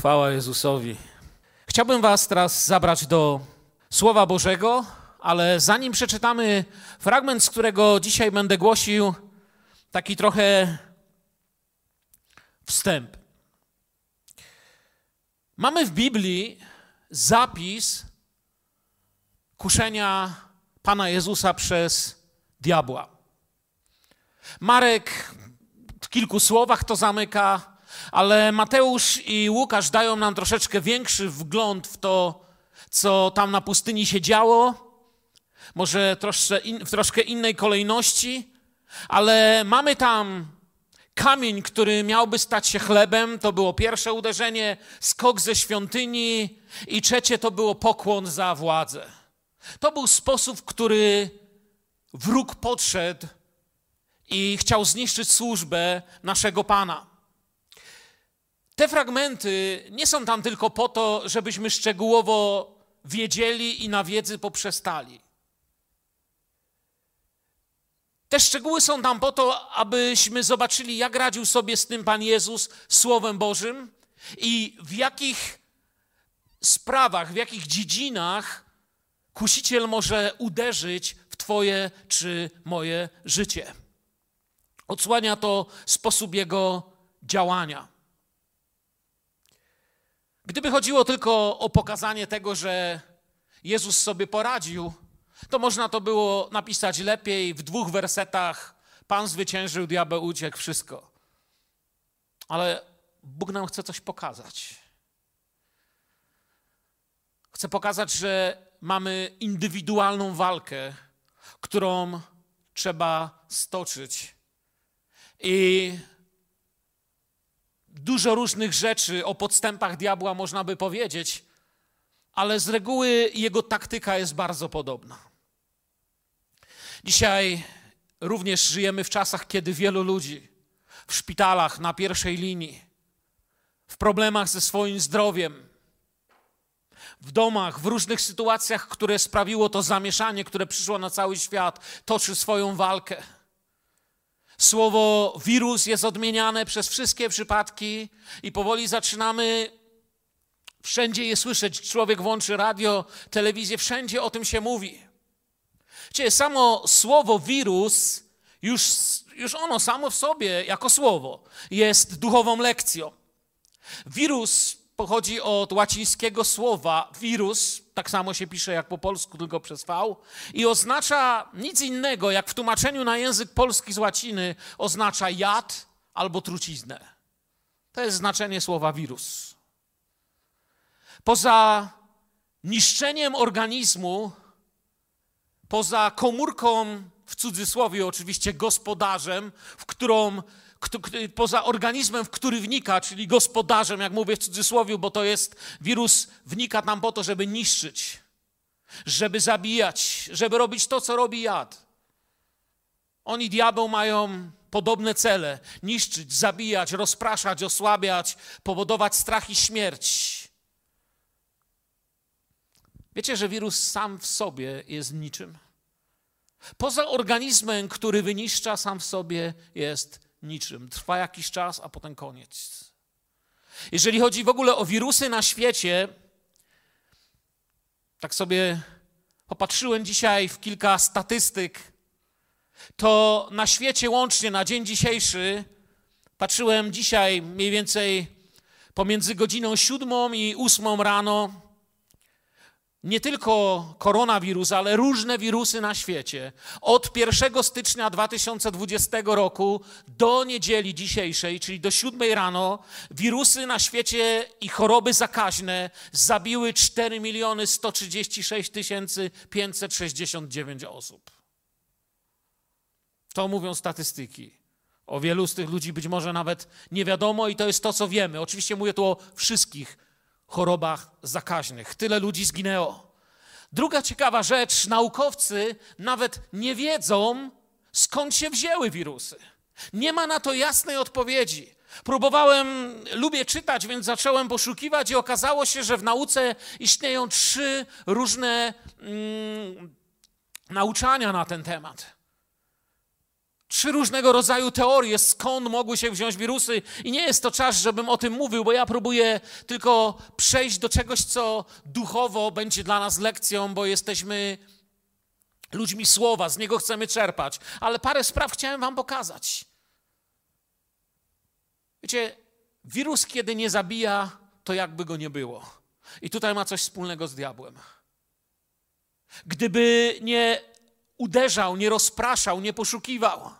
Chwała Jezusowi. Chciałbym Was teraz zabrać do Słowa Bożego, ale zanim przeczytamy fragment, z którego dzisiaj będę głosił, taki trochę wstęp. Mamy w Biblii zapis kuszenia Pana Jezusa przez diabła. Marek w kilku słowach to zamyka, ale Mateusz i Łukasz dają nam troszeczkę większy wgląd w to, co tam na pustyni się działo. Może troszkę in, w troszkę innej kolejności, ale mamy tam kamień, który miałby stać się chlebem. To było pierwsze uderzenie, skok ze świątyni, i trzecie to było pokłon za władzę. To był sposób, w który wróg podszedł i chciał zniszczyć służbę naszego Pana. Te fragmenty nie są tam tylko po to, żebyśmy szczegółowo wiedzieli i na wiedzy poprzestali. Te szczegóły są tam po to, abyśmy zobaczyli, jak radził sobie z tym Pan Jezus Słowem Bożym i w jakich sprawach, w jakich dziedzinach kusiciel może uderzyć w Twoje czy moje życie. Odsłania to sposób jego działania. Gdyby chodziło tylko o pokazanie tego, że Jezus sobie poradził, to można to było napisać lepiej w dwóch wersetach. Pan zwyciężył, diabeł uciekł, wszystko. Ale Bóg nam chce coś pokazać. Chce pokazać, że mamy indywidualną walkę, którą trzeba stoczyć. I dużo różnych rzeczy o podstępach diabła można by powiedzieć, ale z reguły jego taktyka jest bardzo podobna. Dzisiaj również żyjemy w czasach, kiedy wielu ludzi w szpitalach na pierwszej linii, w problemach ze swoim zdrowiem, w domach, w różnych sytuacjach, które sprawiło to zamieszanie, które przyszło na cały świat, toczy swoją walkę. Słowo wirus jest odmieniane przez wszystkie przypadki i powoli zaczynamy wszędzie je słyszeć. Człowiek włączy radio, telewizję, wszędzie o tym się mówi. Czyli samo słowo wirus, już, już ono samo w sobie, jako słowo, jest duchową lekcją. Wirus pochodzi od łacińskiego słowa wirus, tak samo się pisze jak po polsku, tylko przez V, i oznacza nic innego, jak w tłumaczeniu na język polski z łaciny oznacza jad albo truciznę. To jest znaczenie słowa wirus. Poza niszczeniem organizmu, poza komórką, w cudzysłowie oczywiście, gospodarzem, w którą poza organizmem, w który wnika, czyli gospodarzem, jak mówię w cudzysłowie, bo to jest wirus, wnika tam po to, żeby niszczyć, żeby zabijać, żeby robić to, co robi jad. Oni, diabeł, mają podobne cele: niszczyć, zabijać, rozpraszać, osłabiać, powodować strach i śmierć. Wiecie, że wirus sam w sobie jest niczym. Poza organizmem, który wyniszcza, sam w sobie jest niczym. Trwa jakiś czas, a potem koniec. Jeżeli chodzi w ogóle o wirusy na świecie, tak sobie popatrzyłem dzisiaj w kilka statystyk, to na świecie łącznie na dzień dzisiejszy, patrzyłem dzisiaj mniej więcej pomiędzy godziną siódmą i ósmą rano, nie tylko koronawirus, ale różne wirusy na świecie. Od 1 stycznia 2020 roku do niedzieli dzisiejszej, czyli do 7 rano, wirusy na świecie i choroby zakaźne zabiły 4 miliony 136 569 osób. To mówią statystyki. O wielu z tych ludzi być może nawet nie wiadomo i to jest to, co wiemy. Oczywiście mówię tu o wszystkich chorobach zakaźnych. Tyle ludzi zginęło. Druga ciekawa rzecz, naukowcy nawet nie wiedzą, skąd się wzięły wirusy. Nie ma na to jasnej odpowiedzi. Próbowałem, lubię czytać, więc zacząłem poszukiwać i okazało się, że w nauce istnieją trzy różne mm, nauczania na ten temat. Trzy różnego rodzaju teorie, skąd mogły się wziąć wirusy, i nie jest to czas, żebym o tym mówił, bo ja próbuję tylko przejść do czegoś, co duchowo będzie dla nas lekcją, bo jesteśmy ludźmi słowa, z niego chcemy czerpać. Ale parę spraw chciałem Wam pokazać. Wiecie, wirus, kiedy nie zabija, to jakby go nie było. I tutaj ma coś wspólnego z diabłem. Gdyby nie uderzał, nie rozpraszał, nie poszukiwał.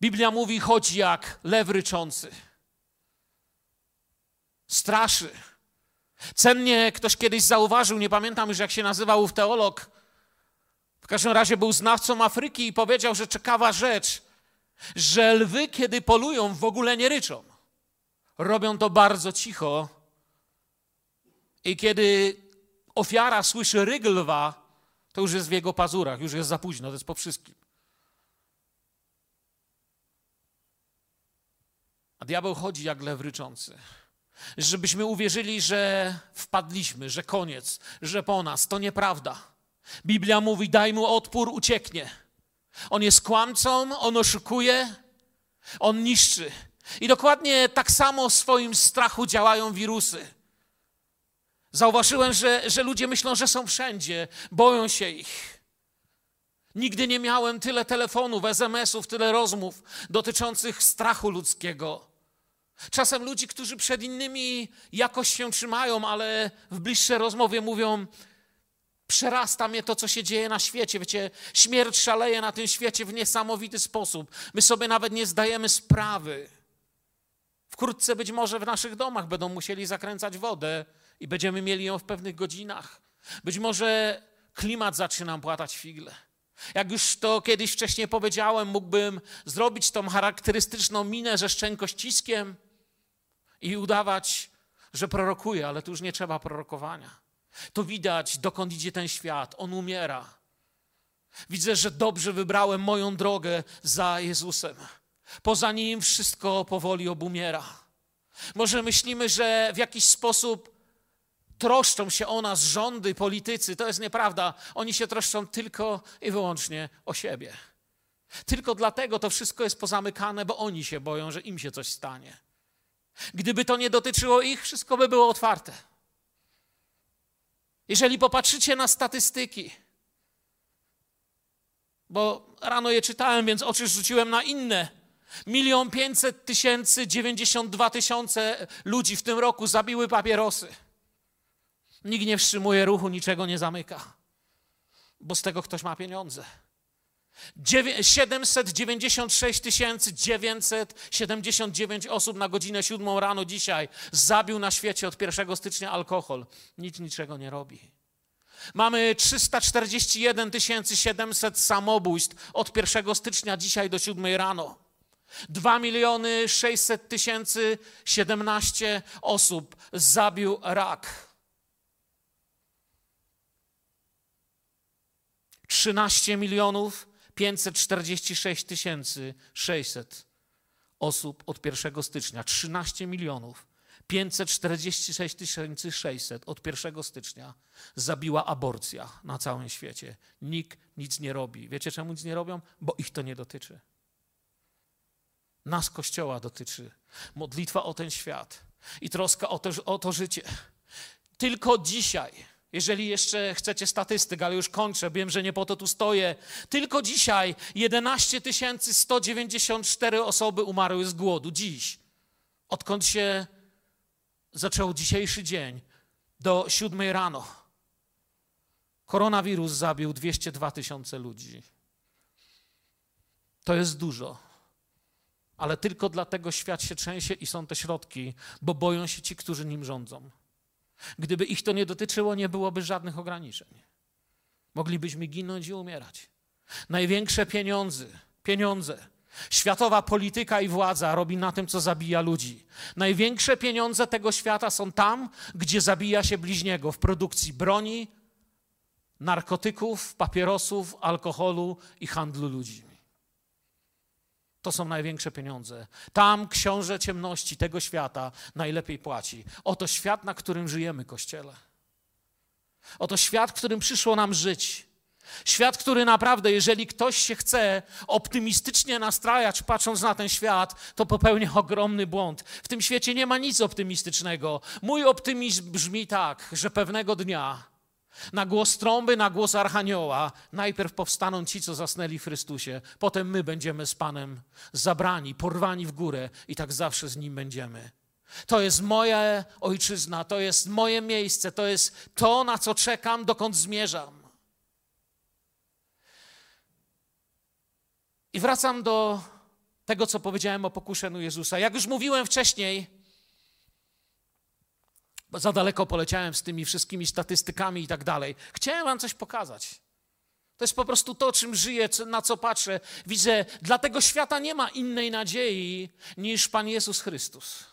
Biblia mówi, chodzi jak lew ryczący. Straszy. Cennie ktoś kiedyś zauważył, nie pamiętam już jak się nazywał ów teolog, w każdym razie był znawcą Afryki i powiedział, że ciekawa rzecz, że lwy, kiedy polują, w ogóle nie ryczą. Robią to bardzo cicho. I kiedy ofiara słyszy ryg lwa, to już jest w jego pazurach, już jest za późno, to jest po wszystkim. A diabeł chodzi jak lew ryczący. Żebyśmy uwierzyli, że wpadliśmy, że koniec, że po nas. To nieprawda. Biblia mówi: daj mu odpór, ucieknie. On jest kłamcą, on oszukuje, on niszczy. I dokładnie tak samo w swoim strachu działają wirusy. Zauważyłem, że, że ludzie myślą, że są wszędzie, boją się ich. Nigdy nie miałem tyle telefonów, SMS-ów, tyle rozmów dotyczących strachu ludzkiego. Czasem ludzi, którzy przed innymi jakoś się trzymają, ale w bliższej rozmowie mówią: Przerasta mnie to, co się dzieje na świecie. Wiecie, śmierć szaleje na tym świecie w niesamowity sposób. My sobie nawet nie zdajemy sprawy. Wkrótce być może w naszych domach będą musieli zakręcać wodę i będziemy mieli ją w pewnych godzinach. Być może klimat zacznie nam płatać figle. Jak już to kiedyś wcześniej powiedziałem, mógłbym zrobić tą charakterystyczną minę ze szczękościskiem i udawać, że prorokuję, ale tu już nie trzeba prorokowania. To widać, dokąd idzie ten świat. On umiera. Widzę, że dobrze wybrałem moją drogę za Jezusem. Poza nim wszystko powoli obumiera. Może myślimy, że w jakiś sposób troszczą się o nas rządy, politycy. To jest nieprawda. Oni się troszczą tylko i wyłącznie o siebie. Tylko dlatego to wszystko jest pozamykane, bo oni się boją, że im się coś stanie. Gdyby to nie dotyczyło ich, wszystko by było otwarte. Jeżeli popatrzycie na statystyki, bo rano je czytałem, więc oczy rzuciłem na inne. Milion pięćset tysięcy, dziewięćdziesiąt dwa tysiące ludzi w tym roku zabiły papierosy. Nikt nie wstrzymuje ruchu, niczego nie zamyka, bo z tego ktoś ma pieniądze. 796 979 osób na godzinę 7 rano dzisiaj zabił na świecie od 1 stycznia alkohol. Nic niczego nie robi. Mamy 341 700 samobójstw od 1 stycznia dzisiaj do 7 rano. 2 miliony 600 tysięcy 17 osób zabił rak. 13 milionów 546 600 osób od 1 stycznia, 13 milionów 546 600 od 1 stycznia zabiła aborcja na całym świecie. Nikt nic nie robi. Wiecie czemu nic nie robią? Bo ich to nie dotyczy. Nas Kościoła dotyczy. Modlitwa o ten świat i troska o to, o to życie. Tylko dzisiaj jeżeli jeszcze chcecie statystyk, ale już kończę, wiem, że nie po to tu stoję. Tylko dzisiaj 11 194 osoby umarły z głodu. Dziś. Odkąd się zaczął dzisiejszy dzień do 7 rano. Koronawirus zabił 202 tysiące ludzi. To jest dużo. Ale tylko dlatego świat się trzęsie i są te środki, bo boją się ci, którzy nim rządzą. Gdyby ich to nie dotyczyło, nie byłoby żadnych ograniczeń. Moglibyśmy ginąć i umierać. Największe pieniądze, pieniądze, światowa polityka i władza robi na tym, co zabija ludzi. Największe pieniądze tego świata są tam, gdzie zabija się bliźniego w produkcji broni, narkotyków, papierosów, alkoholu i handlu ludźmi. To są największe pieniądze. Tam książę ciemności tego świata najlepiej płaci. Oto świat, na którym żyjemy, kościele. Oto świat, w którym przyszło nam żyć. Świat, który naprawdę, jeżeli ktoś się chce optymistycznie nastrajać, patrząc na ten świat, to popełnia ogromny błąd. W tym świecie nie ma nic optymistycznego. Mój optymizm brzmi tak, że pewnego dnia na głos trąby, na głos archanioła, najpierw powstaną ci, co zasnęli w Chrystusie, potem my będziemy z Panem zabrani, porwani w górę i tak zawsze z Nim będziemy. To jest moja ojczyzna, to jest moje miejsce, to jest to, na co czekam, dokąd zmierzam. I wracam do tego, co powiedziałem o pokuszeniu Jezusa. Jak już mówiłem wcześniej, za daleko poleciałem z tymi wszystkimi statystykami i tak dalej. Chciałem wam coś pokazać. To jest po prostu to, czym żyję, na co patrzę. Widzę, dla tego świata nie ma innej nadziei niż Pan Jezus Chrystus.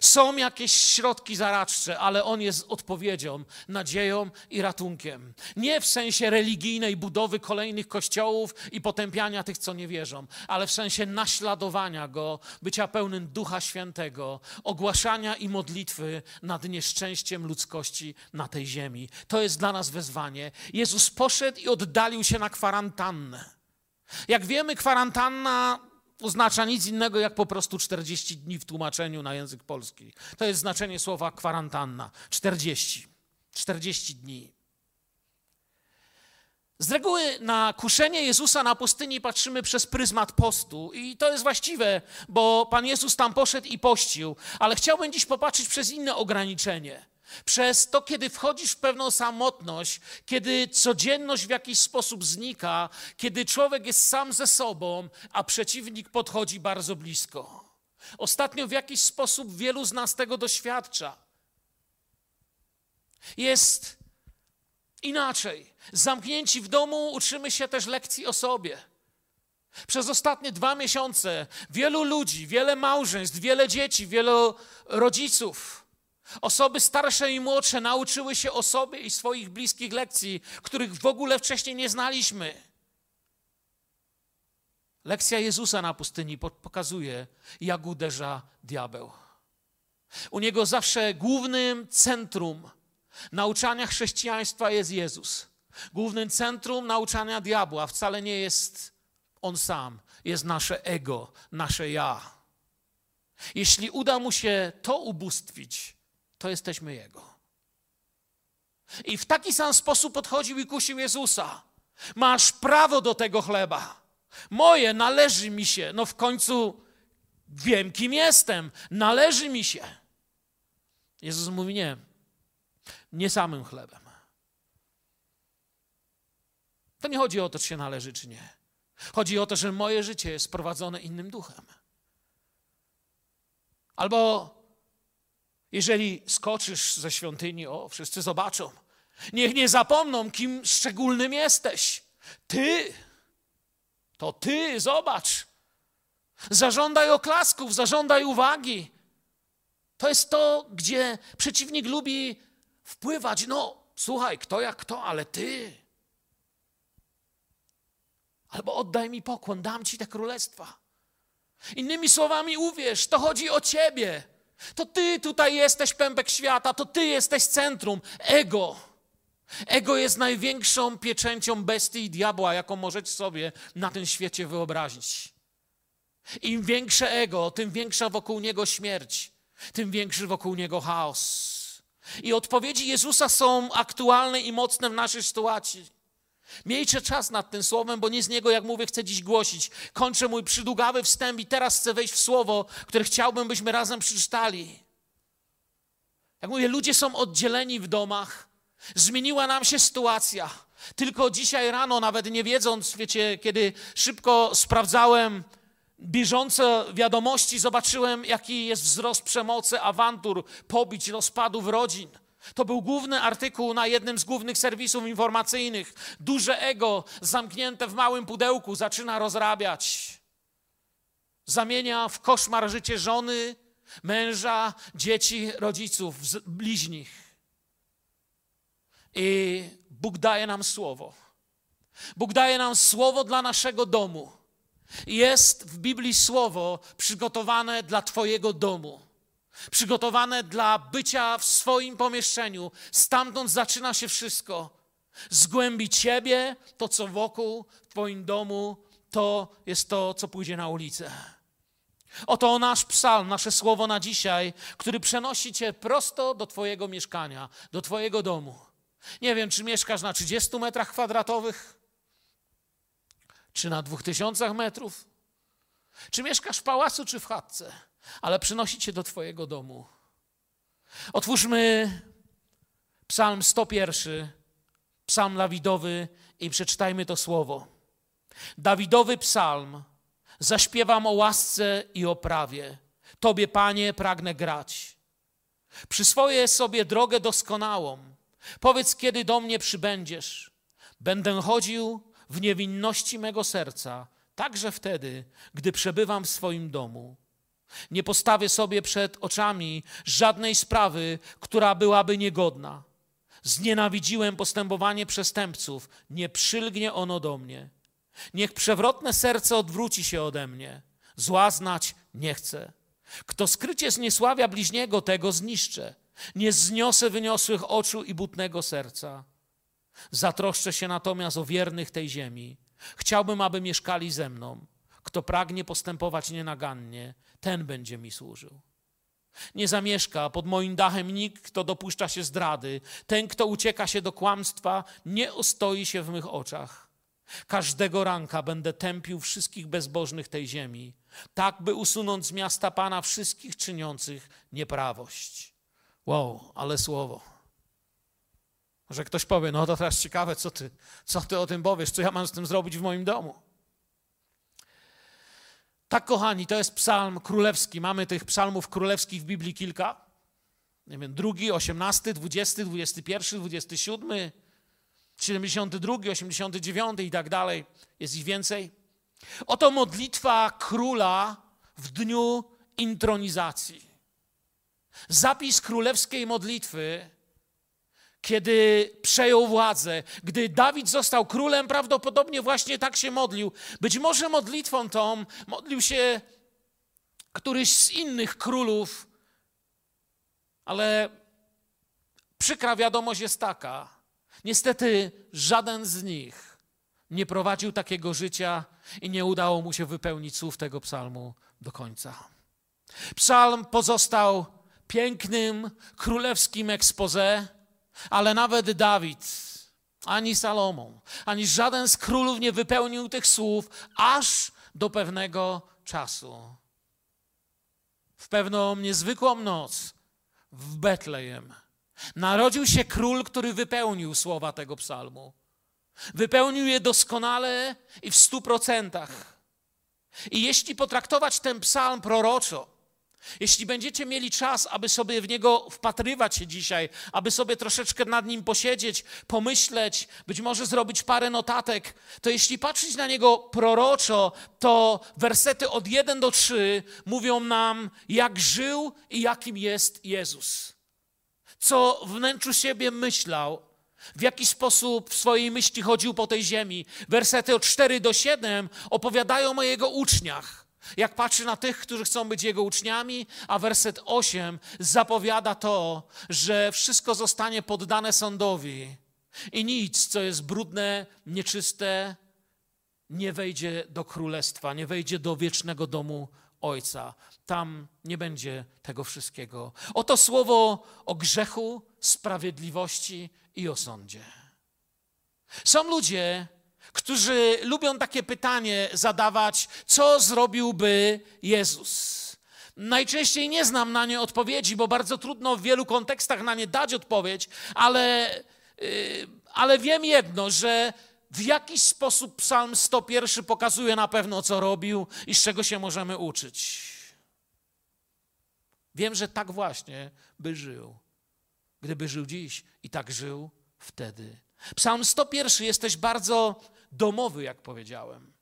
Są jakieś środki zaradcze, ale on jest odpowiedzią, nadzieją i ratunkiem. Nie w sensie religijnej budowy kolejnych kościołów i potępiania tych, co nie wierzą, ale w sensie naśladowania go, bycia pełnym Ducha Świętego, ogłaszania i modlitwy nad nieszczęściem ludzkości na tej ziemi. To jest dla nas wezwanie. Jezus poszedł i oddalił się na kwarantannę. Jak wiemy, kwarantanna oznacza nic innego jak po prostu 40 dni w tłumaczeniu na język polski. To jest znaczenie słowa kwarantanna. 40. 40 dni. Z reguły na kuszenie Jezusa na pustyni patrzymy przez pryzmat postu i to jest właściwe, bo Pan Jezus tam poszedł i pościł, ale chciałbym dziś popatrzeć przez inne ograniczenie. Przez to, kiedy wchodzisz w pewną samotność, kiedy codzienność w jakiś sposób znika, kiedy człowiek jest sam ze sobą, a przeciwnik podchodzi bardzo blisko. Ostatnio w jakiś sposób wielu z nas tego doświadcza. Jest inaczej. Zamknięci w domu uczymy się też lekcji o sobie. Przez ostatnie dwa miesiące wielu ludzi, wiele małżeństw, wiele dzieci, wielu rodziców Osoby starsze i młodsze nauczyły się o sobie i swoich bliskich lekcji, których w ogóle wcześniej nie znaliśmy. Lekcja Jezusa na pustyni pokazuje, jak uderza diabeł. U niego zawsze głównym centrum nauczania chrześcijaństwa jest Jezus. Głównym centrum nauczania diabła wcale nie jest on sam, jest nasze ego, nasze ja. Jeśli uda mu się to ubóstwić, to jesteśmy Jego. I w taki sam sposób podchodził i kusił Jezusa. Masz prawo do tego chleba. Moje należy mi się. No w końcu wiem, kim jestem. Należy mi się. Jezus mówi nie. Nie samym chlebem. To nie chodzi o to, czy się należy, czy nie. Chodzi o to, że moje życie jest prowadzone innym duchem. Albo jeżeli skoczysz ze świątyni, o, wszyscy zobaczą. Niech nie zapomną, kim szczególnym jesteś. Ty. To ty, zobacz. Zażądaj oklasków, zażądaj uwagi. To jest to, gdzie przeciwnik lubi wpływać. No, słuchaj, kto jak kto, ale ty. Albo oddaj mi pokłon, dam ci te królestwa. Innymi słowami, uwierz, to chodzi o ciebie. To ty tutaj jesteś pępek świata, to ty jesteś centrum. Ego. Ego jest największą pieczęcią bestii i diabła, jaką możecie sobie na tym świecie wyobrazić. Im większe ego, tym większa wokół niego śmierć, tym większy wokół niego chaos. I odpowiedzi Jezusa są aktualne i mocne w naszej sytuacji. Miejcie czas nad tym słowem, bo nie z niego, jak mówię, chcę dziś głosić. Kończę mój przydługawy wstęp i teraz chcę wejść w słowo, które chciałbym, byśmy razem przeczytali. Jak mówię, ludzie są oddzieleni w domach. Zmieniła nam się sytuacja. Tylko dzisiaj rano, nawet nie wiedząc, wiecie, kiedy szybko sprawdzałem bieżące wiadomości, zobaczyłem, jaki jest wzrost przemocy, awantur, pobić, rozpadów rodzin. To był główny artykuł na jednym z głównych serwisów informacyjnych. Duże ego zamknięte w małym pudełku zaczyna rozrabiać. Zamienia w koszmar życie żony, męża, dzieci, rodziców, bliźnich. I Bóg daje nam słowo. Bóg daje nam słowo dla naszego domu. Jest w Biblii słowo przygotowane dla Twojego domu przygotowane dla bycia w swoim pomieszczeniu. Stamtąd zaczyna się wszystko. Z głębi ciebie, to co wokół, w twoim domu, to jest to, co pójdzie na ulicę. Oto nasz psalm, nasze słowo na dzisiaj, który przenosi cię prosto do twojego mieszkania, do twojego domu. Nie wiem, czy mieszkasz na 30 metrach kwadratowych, czy na 2000 metrów, czy mieszkasz w pałacu, czy w chatce, ale przynosi cię do twojego domu. Otwórzmy psalm 101, psalm Dawidowy i przeczytajmy to słowo. Dawidowy psalm. Zaśpiewam o łasce i o prawie. Tobie, Panie, pragnę grać. Przyswoję sobie drogę doskonałą. Powiedz, kiedy do mnie przybędziesz. Będę chodził w niewinności mego serca, także wtedy, gdy przebywam w swoim domu. Nie postawię sobie przed oczami żadnej sprawy, która byłaby niegodna. Znienawidziłem postępowanie przestępców, nie przylgnie ono do mnie. Niech przewrotne serce odwróci się ode mnie. Zła znać nie chcę. Kto skrycie zniesławia bliźniego, tego zniszczę. Nie zniosę wyniosłych oczu i butnego serca. Zatroszczę się natomiast o wiernych tej ziemi. Chciałbym, aby mieszkali ze mną. Kto pragnie postępować nienagannie, ten będzie mi służył. Nie zamieszka pod moim dachem nikt, kto dopuszcza się zdrady. Ten, kto ucieka się do kłamstwa, nie ostoi się w mych oczach. Każdego ranka będę tępił wszystkich bezbożnych tej ziemi, tak by usunąć z miasta Pana wszystkich czyniących nieprawość. Wow, ale słowo. Może ktoś powie, no to teraz ciekawe, co ty, co ty o tym powiesz, co ja mam z tym zrobić w moim domu. Tak, kochani, to jest psalm królewski. Mamy tych psalmów królewskich w Biblii kilka. Nie wiem, drugi, osiemnasty, dwudziesty, dwudziesty pierwszy, dwudziesty siódmy, siedemdziesiąty drugi, osiemdziesiąty dziewiąty i tak dalej. Jest ich więcej. Oto modlitwa króla w dniu intronizacji. Zapis królewskiej modlitwy kiedy przejął władzę, gdy Dawid został królem, prawdopodobnie właśnie tak się modlił. Być może modlitwą tą modlił się któryś z innych królów, ale przykra wiadomość jest taka. Niestety żaden z nich nie prowadził takiego życia i nie udało mu się wypełnić słów tego psalmu do końca. Psalm pozostał pięknym, królewskim expose, ale nawet Dawid, ani Salomon, ani żaden z królów nie wypełnił tych słów aż do pewnego czasu. W pewną niezwykłą noc w Betlejem narodził się król, który wypełnił słowa tego psalmu. Wypełnił je doskonale i w stu procentach. I jeśli potraktować ten psalm proroczo, jeśli będziecie mieli czas, aby sobie w niego wpatrywać się dzisiaj, aby sobie troszeczkę nad nim posiedzieć, pomyśleć, być może zrobić parę notatek, to jeśli patrzeć na niego proroczo, to wersety od 1 do 3 mówią nam, jak żył i jakim jest Jezus. Co wnętrzu siebie myślał, w jaki sposób w swojej myśli chodził po tej ziemi. Wersety od 4 do 7 opowiadają o jego uczniach jak patrzy na tych, którzy chcą być Jego uczniami, a werset 8 zapowiada to, że wszystko zostanie poddane sądowi i nic, co jest brudne, nieczyste, nie wejdzie do królestwa, nie wejdzie do wiecznego domu Ojca. Tam nie będzie tego wszystkiego. Oto słowo o grzechu, sprawiedliwości i o sądzie. Są ludzie, którzy lubią takie pytanie zadawać, co zrobiłby Jezus? Najczęściej nie znam na nie odpowiedzi, bo bardzo trudno w wielu kontekstach na nie dać odpowiedź, ale, yy, ale wiem jedno, że w jakiś sposób Psalm 101 pokazuje na pewno, co robił i z czego się możemy uczyć. Wiem, że tak właśnie by żył, gdyby żył dziś i tak żył wtedy. Psalm 101 jest też bardzo domowy, jak powiedziałem.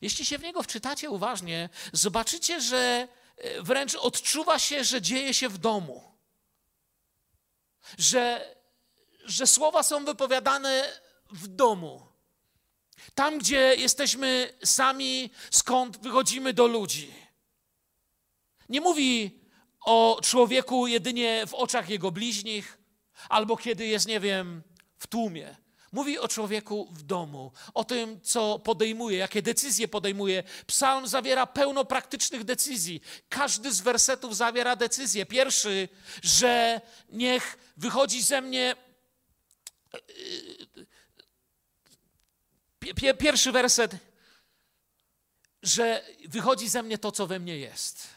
Jeśli się w niego wczytacie uważnie, zobaczycie, że e, wręcz odczuwa się, że dzieje się w domu. Że, że słowa są wypowiadane w domu. Tam, gdzie jesteśmy sami, skąd wychodzimy do ludzi. Nie mówi o człowieku jedynie w oczach jego bliźnich, albo kiedy jest, nie wiem, w tłumie Mówi o człowieku w domu, o tym, co podejmuje, jakie decyzje podejmuje. Psalm zawiera pełno praktycznych decyzji. Każdy z wersetów zawiera decyzję. Pierwszy, że niech wychodzi ze mnie. Pierwszy werset, że wychodzi ze mnie to, co we mnie jest.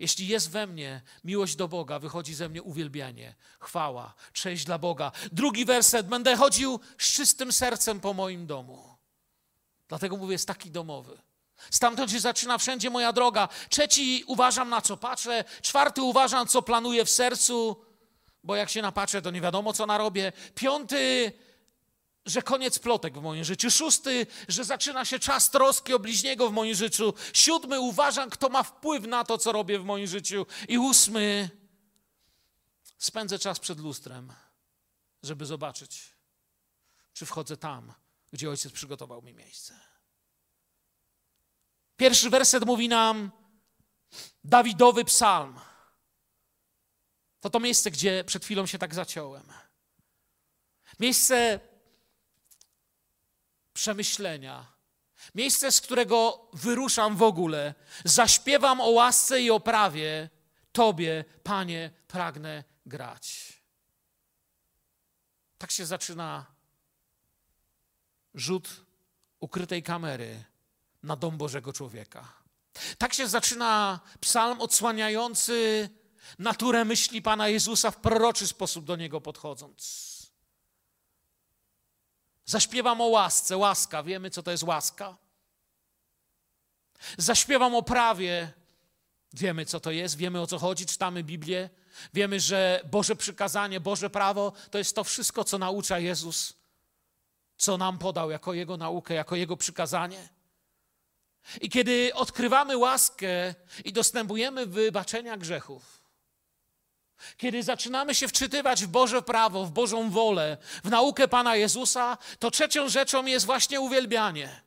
Jeśli jest we mnie miłość do Boga, wychodzi ze mnie uwielbianie, chwała, cześć dla Boga. Drugi werset, będę chodził z czystym sercem po moim domu. Dlatego mówię, jest taki domowy. Stamtąd się zaczyna wszędzie moja droga. Trzeci, uważam na co patrzę. Czwarty, uważam, co planuję w sercu, bo jak się napatrzę, to nie wiadomo, co narobię. Piąty, że koniec plotek w moim życiu. Szósty, że zaczyna się czas troski o bliźniego w moim życiu. Siódmy, uważam, kto ma wpływ na to, co robię w moim życiu. I ósmy, spędzę czas przed lustrem, żeby zobaczyć, czy wchodzę tam, gdzie ojciec przygotował mi miejsce. Pierwszy werset mówi nam Dawidowy psalm. To to miejsce, gdzie przed chwilą się tak zaciąłem. Miejsce przemyślenia. Miejsce, z którego wyruszam w ogóle. Zaśpiewam o łasce i o prawie. Tobie, Panie, pragnę grać. Tak się zaczyna rzut ukrytej kamery na dom Bożego człowieka. Tak się zaczyna psalm odsłaniający naturę myśli Pana Jezusa w proroczy sposób do niego podchodząc. Zaśpiewam o łasce, łaska, wiemy co to jest łaska. Zaśpiewam o prawie, wiemy co to jest, wiemy o co chodzi, czytamy Biblię, wiemy, że Boże przykazanie, Boże prawo to jest to wszystko, co naucza Jezus, co nam podał jako Jego naukę, jako Jego przykazanie. I kiedy odkrywamy łaskę i dostępujemy wybaczenia grzechów, kiedy zaczynamy się wczytywać w Boże prawo, w Bożą wolę, w naukę Pana Jezusa, to trzecią rzeczą jest właśnie uwielbianie.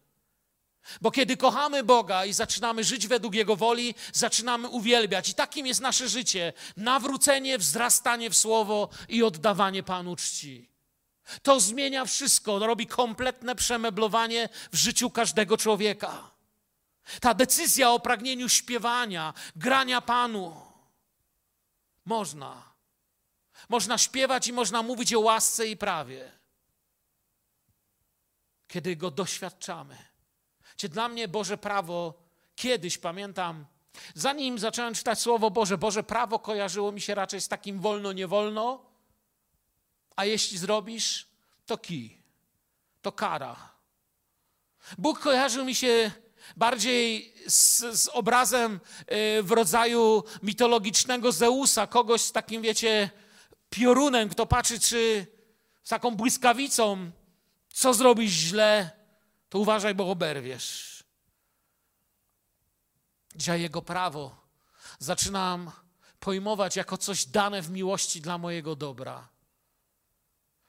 Bo kiedy kochamy Boga i zaczynamy żyć według Jego woli, zaczynamy uwielbiać. I takim jest nasze życie: nawrócenie, wzrastanie w słowo i oddawanie Panu czci. To zmienia wszystko, robi kompletne przemeblowanie w życiu każdego człowieka. Ta decyzja o pragnieniu śpiewania, grania Panu można. Można śpiewać i można mówić o łasce i prawie. Kiedy go doświadczamy. Czy dla mnie Boże prawo kiedyś pamiętam, zanim zacząłem czytać Słowo Boże, Boże prawo kojarzyło mi się raczej z takim wolno, nie wolno, a jeśli zrobisz, to kij, to kara. Bóg kojarzył mi się bardziej z, z, obrazem y, w rodzaju mitologicznego Zeusa, kogoś z takim, wiecie, piorunem, kto patrzy, czy z taką błyskawicą, co zrobisz źle, to uważaj, bo oberwiesz. Dzisiaj Jego prawo zaczynam pojmować jako coś dane w miłości dla mojego dobra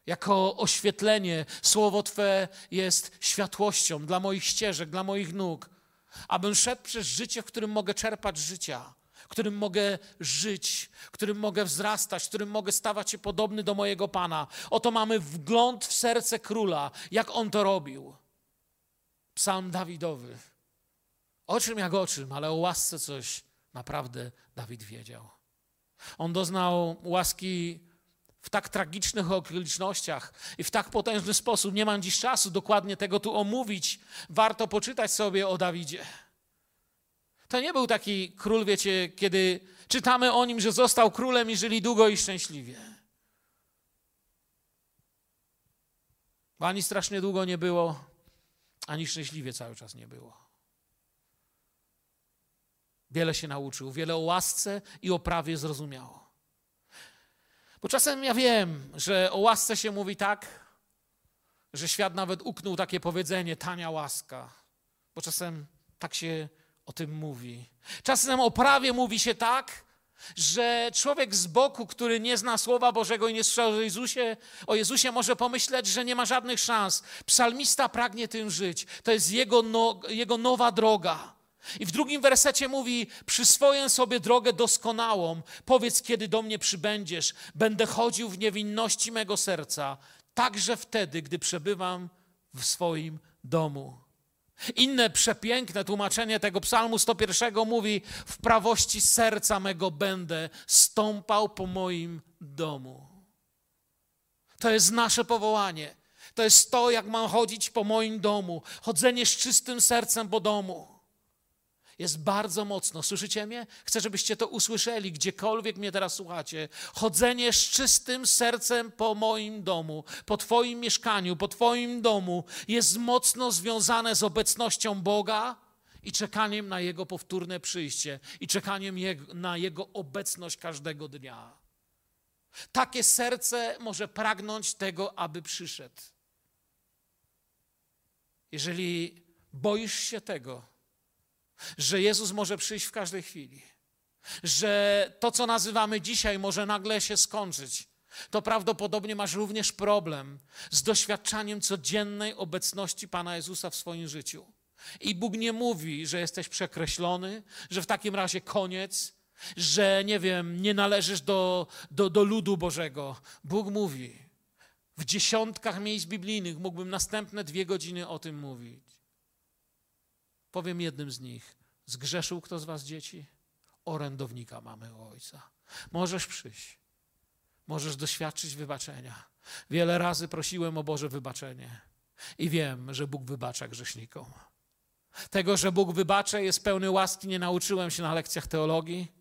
jako oświetlenie. Słowo Twe jest światłością dla moich ścieżek, dla moich nóg, abym szedł przez życie, w którym mogę czerpać życia, w którym mogę żyć, w którym mogę wzrastać, w którym mogę stawać się podobny do mojego Pana. Oto mamy wgląd w serce króla, jak on to robił. Psalm Dawidowy. O czym jak o czym, ale o łasce coś naprawdę Dawid wiedział. On doznał łaski w tak tragicznych okolicznościach i w tak potężny sposób. Nie mam dziś czasu dokładnie tego tu omówić. Warto poczytać sobie o Dawidzie. To nie był taki król, wiecie, kiedy czytamy o nim, że został królem i żyli długo i szczęśliwie. Bo ani strasznie długo nie było, ani szczęśliwie cały czas nie było. Wiele się nauczył, wiele o łasce i o prawie zrozumiało. Bo czasem ja wiem, że o łasce się mówi tak, że świat nawet uknął takie powiedzenie tania łaska. Bo czasem tak się o tym mówi. Czasem o prawie mówi się tak, że człowiek z boku, który nie zna Słowa Bożego i nie słyszał o Jezusie, o Jezusie może pomyśleć, że nie ma żadnych szans. Psalmista pragnie tym żyć. To jest jego, no, jego nowa droga. I w drugim wersecie mówi: Przyswoję sobie drogę doskonałą. Powiedz, kiedy do mnie przybędziesz. Będę chodził w niewinności mego serca. także wtedy, gdy przebywam w swoim domu. Inne przepiękne tłumaczenie tego psalmu 101 mówi: W prawości serca mego będę stąpał po moim domu. To jest nasze powołanie. To jest to, jak mam chodzić po moim domu. Chodzenie z czystym sercem po domu. Jest bardzo mocno. Słyszycie mnie? Chcę, żebyście to usłyszeli, gdziekolwiek mnie teraz słuchacie. Chodzenie z czystym sercem po moim domu, po Twoim mieszkaniu, po Twoim domu jest mocno związane z obecnością Boga i czekaniem na Jego powtórne przyjście i czekaniem na Jego obecność każdego dnia. Takie serce może pragnąć tego, aby przyszedł. Jeżeli boisz się tego, że Jezus może przyjść w każdej chwili, że to, co nazywamy dzisiaj, może nagle się skończyć, to prawdopodobnie masz również problem z doświadczaniem codziennej obecności Pana Jezusa w swoim życiu. I Bóg nie mówi, że jesteś przekreślony, że w takim razie koniec, że nie wiem, nie należysz do, do, do ludu Bożego. Bóg mówi. W dziesiątkach miejsc biblijnych mógłbym następne dwie godziny o tym mówić. Powiem jednym z nich. Zgrzeszył kto z was dzieci? Orędownika mamy u Ojca. Możesz przyjść. Możesz doświadczyć wybaczenia. Wiele razy prosiłem o Boże wybaczenie i wiem, że Bóg wybacza grzesznikom. Tego, że Bóg wybacza, jest pełny łaski, nie nauczyłem się na lekcjach teologii,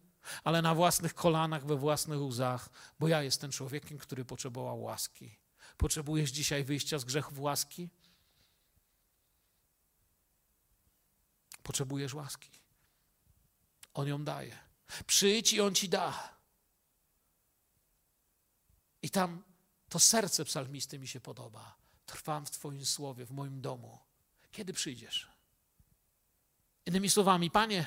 ale na własnych kolanach, we własnych łzach, bo ja jestem człowiekiem, który potrzebował łaski. Potrzebujesz dzisiaj wyjścia z grzechów łaski? Potrzebujesz łaski. On ją daje. Przyjdź i on ci da. I tam to serce psalmisty mi się podoba. Trwam w Twoim słowie, w moim domu. Kiedy przyjdziesz? Innymi słowami, Panie,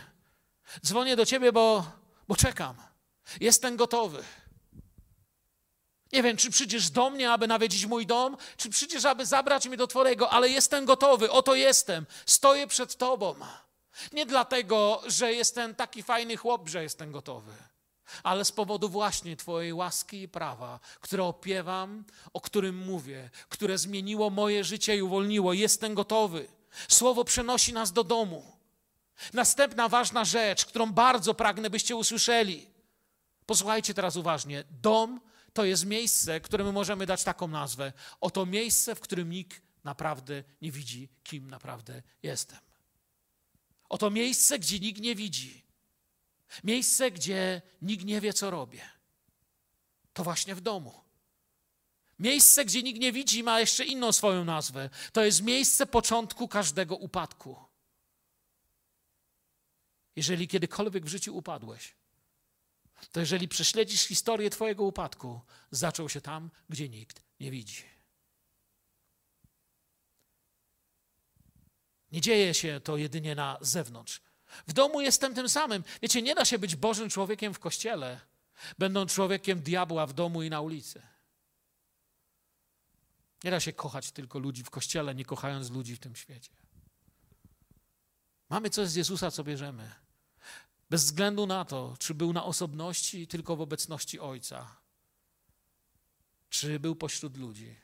dzwonię do Ciebie, bo, bo czekam. Jestem gotowy. Nie wiem, czy przyjdziesz do mnie, aby nawiedzić mój dom, czy przyjdziesz, aby zabrać mnie do Twojego, ale jestem gotowy, oto jestem, stoję przed Tobą. Nie dlatego, że jestem taki fajny chłop, że jestem gotowy, ale z powodu właśnie Twojej łaski i prawa, które opiewam, o którym mówię, które zmieniło moje życie i uwolniło. Jestem gotowy. Słowo przenosi nas do domu. Następna ważna rzecz, którą bardzo pragnę, byście usłyszeli. Posłuchajcie teraz uważnie. Dom to jest miejsce, któremu możemy dać taką nazwę. Oto miejsce, w którym nikt naprawdę nie widzi, kim naprawdę jestem. Oto miejsce, gdzie nikt nie widzi. Miejsce, gdzie nikt nie wie, co robię. To właśnie w domu. Miejsce, gdzie nikt nie widzi, ma jeszcze inną swoją nazwę. To jest miejsce początku każdego upadku. Jeżeli kiedykolwiek w życiu upadłeś, to jeżeli prześledzisz historię Twojego upadku, zaczął się tam, gdzie nikt nie widzi. Nie dzieje się to jedynie na zewnątrz. W domu jestem tym samym. Wiecie, nie da się być Bożym człowiekiem w kościele, będąc człowiekiem diabła w domu i na ulicy. Nie da się kochać tylko ludzi w kościele, nie kochając ludzi w tym świecie. Mamy coś z Jezusa, co bierzemy. Bez względu na to, czy był na osobności, tylko w obecności Ojca, czy był pośród ludzi.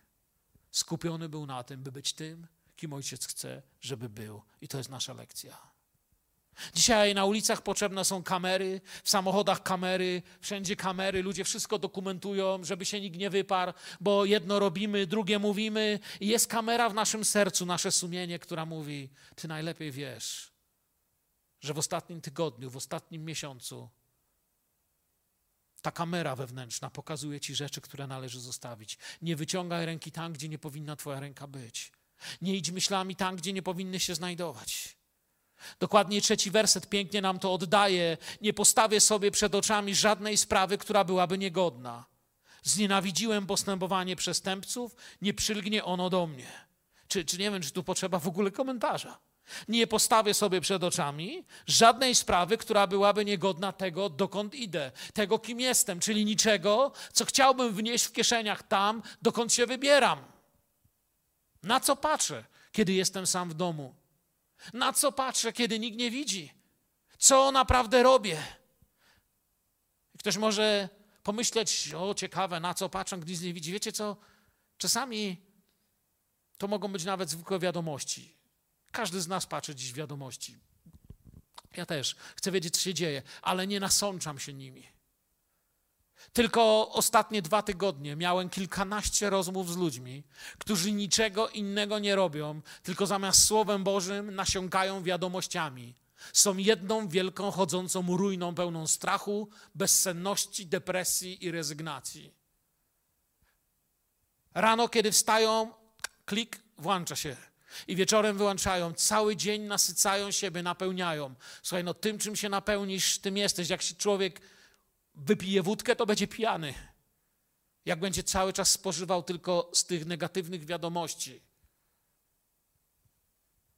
Skupiony był na tym, by być tym, kim Ojciec chce, żeby był. I to jest nasza lekcja. Dzisiaj na ulicach potrzebne są kamery, w samochodach kamery, wszędzie kamery, ludzie wszystko dokumentują, żeby się nikt nie wyparł, bo jedno robimy, drugie mówimy i jest kamera w naszym sercu, nasze sumienie, która mówi: Ty najlepiej wiesz, że w ostatnim tygodniu, w ostatnim miesiącu ta kamera wewnętrzna pokazuje ci rzeczy, które należy zostawić. Nie wyciągaj ręki tam, gdzie nie powinna Twoja ręka być. Nie idź myślami tam, gdzie nie powinny się znajdować. Dokładnie trzeci werset pięknie nam to oddaje. Nie postawię sobie przed oczami żadnej sprawy, która byłaby niegodna. Znienawidziłem postępowanie przestępców, nie przylgnie ono do mnie. Czy, czy nie wiem, czy tu potrzeba w ogóle komentarza. Nie postawię sobie przed oczami żadnej sprawy, która byłaby niegodna tego, dokąd idę, tego, kim jestem, czyli niczego, co chciałbym wnieść w kieszeniach tam, dokąd się wybieram. Na co patrzę, kiedy jestem sam w domu? Na co patrzę, kiedy nikt nie widzi? Co naprawdę robię? Ktoś może pomyśleć, o ciekawe, na co patrzę, gdy nic nie widzi. Wiecie co? Czasami to mogą być nawet zwykłe wiadomości. Każdy z nas patrzy dziś wiadomości. Ja też chcę wiedzieć, co się dzieje, ale nie nasączam się nimi. Tylko ostatnie dwa tygodnie miałem kilkanaście rozmów z ludźmi, którzy niczego innego nie robią, tylko zamiast Słowem Bożym nasiąkają wiadomościami. Są jedną wielką chodzącą ruiną pełną strachu, bezsenności, depresji i rezygnacji. Rano, kiedy wstają, klik, włącza się. I wieczorem wyłączają, cały dzień nasycają siebie, napełniają. Słuchaj, no tym, czym się napełnisz, tym jesteś. Jak się człowiek wypije wódkę, to będzie pijany. Jak będzie cały czas spożywał tylko z tych negatywnych wiadomości,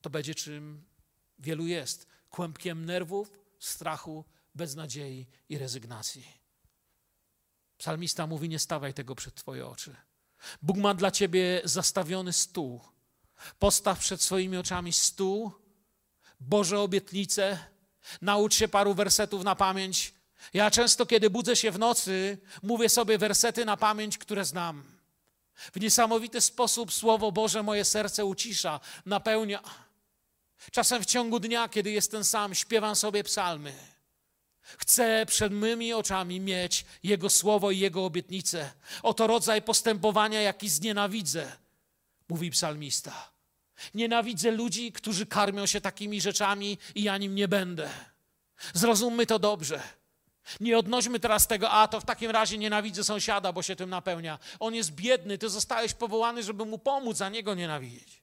to będzie czym wielu jest. Kłębkiem nerwów, strachu, beznadziei i rezygnacji. Psalmista mówi: Nie stawaj tego przed Twoje oczy. Bóg ma dla ciebie zastawiony stół. Postaw przed swoimi oczami stół, Boże obietnice, naucz się paru wersetów na pamięć. Ja często, kiedy budzę się w nocy, mówię sobie wersety na pamięć, które znam. W niesamowity sposób Słowo Boże moje serce ucisza, napełnia. Czasem w ciągu dnia, kiedy jestem sam, śpiewam sobie psalmy. Chcę przed mymi oczami mieć Jego słowo i Jego obietnice. Oto rodzaj postępowania, jaki znienawidzę, mówi psalmista. Nienawidzę ludzi, którzy karmią się takimi rzeczami i ja nim nie będę. Zrozummy to dobrze. Nie odnośmy teraz tego, a to w takim razie nienawidzę sąsiada, bo się tym napełnia. On jest biedny, ty zostałeś powołany, żeby mu pomóc, a nie go nienawidzieć.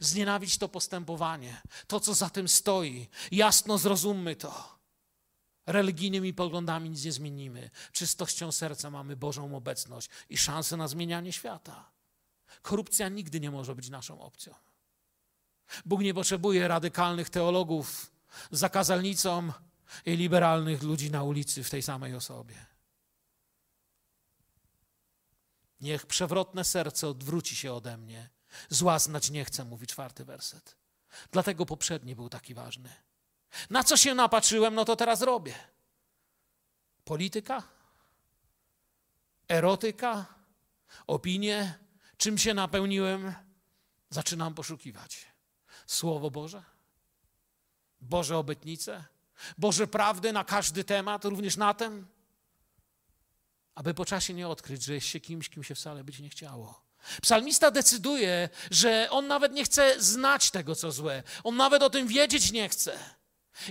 Znienawidź to postępowanie, to co za tym stoi. Jasno zrozummy to. Religijnymi poglądami nic nie zmienimy. Czystością serca mamy Bożą obecność i szansę na zmienianie świata. Korupcja nigdy nie może być naszą opcją. Bóg nie potrzebuje radykalnych teologów, zakazalnicą i liberalnych ludzi na ulicy w tej samej osobie. Niech przewrotne serce odwróci się ode mnie. Zła znać nie chcę, mówi czwarty werset. Dlatego poprzedni był taki ważny. Na co się napatrzyłem, no to teraz robię. Polityka? Erotyka? Opinie? Czym się napełniłem? Zaczynam poszukiwać. Słowo Boże? Boże obietnice? Boże prawdy na każdy temat, również na ten? Aby po czasie nie odkryć, że jest się kimś, kim się wcale być nie chciało. Psalmista decyduje, że on nawet nie chce znać tego, co złe. On nawet o tym wiedzieć nie chce.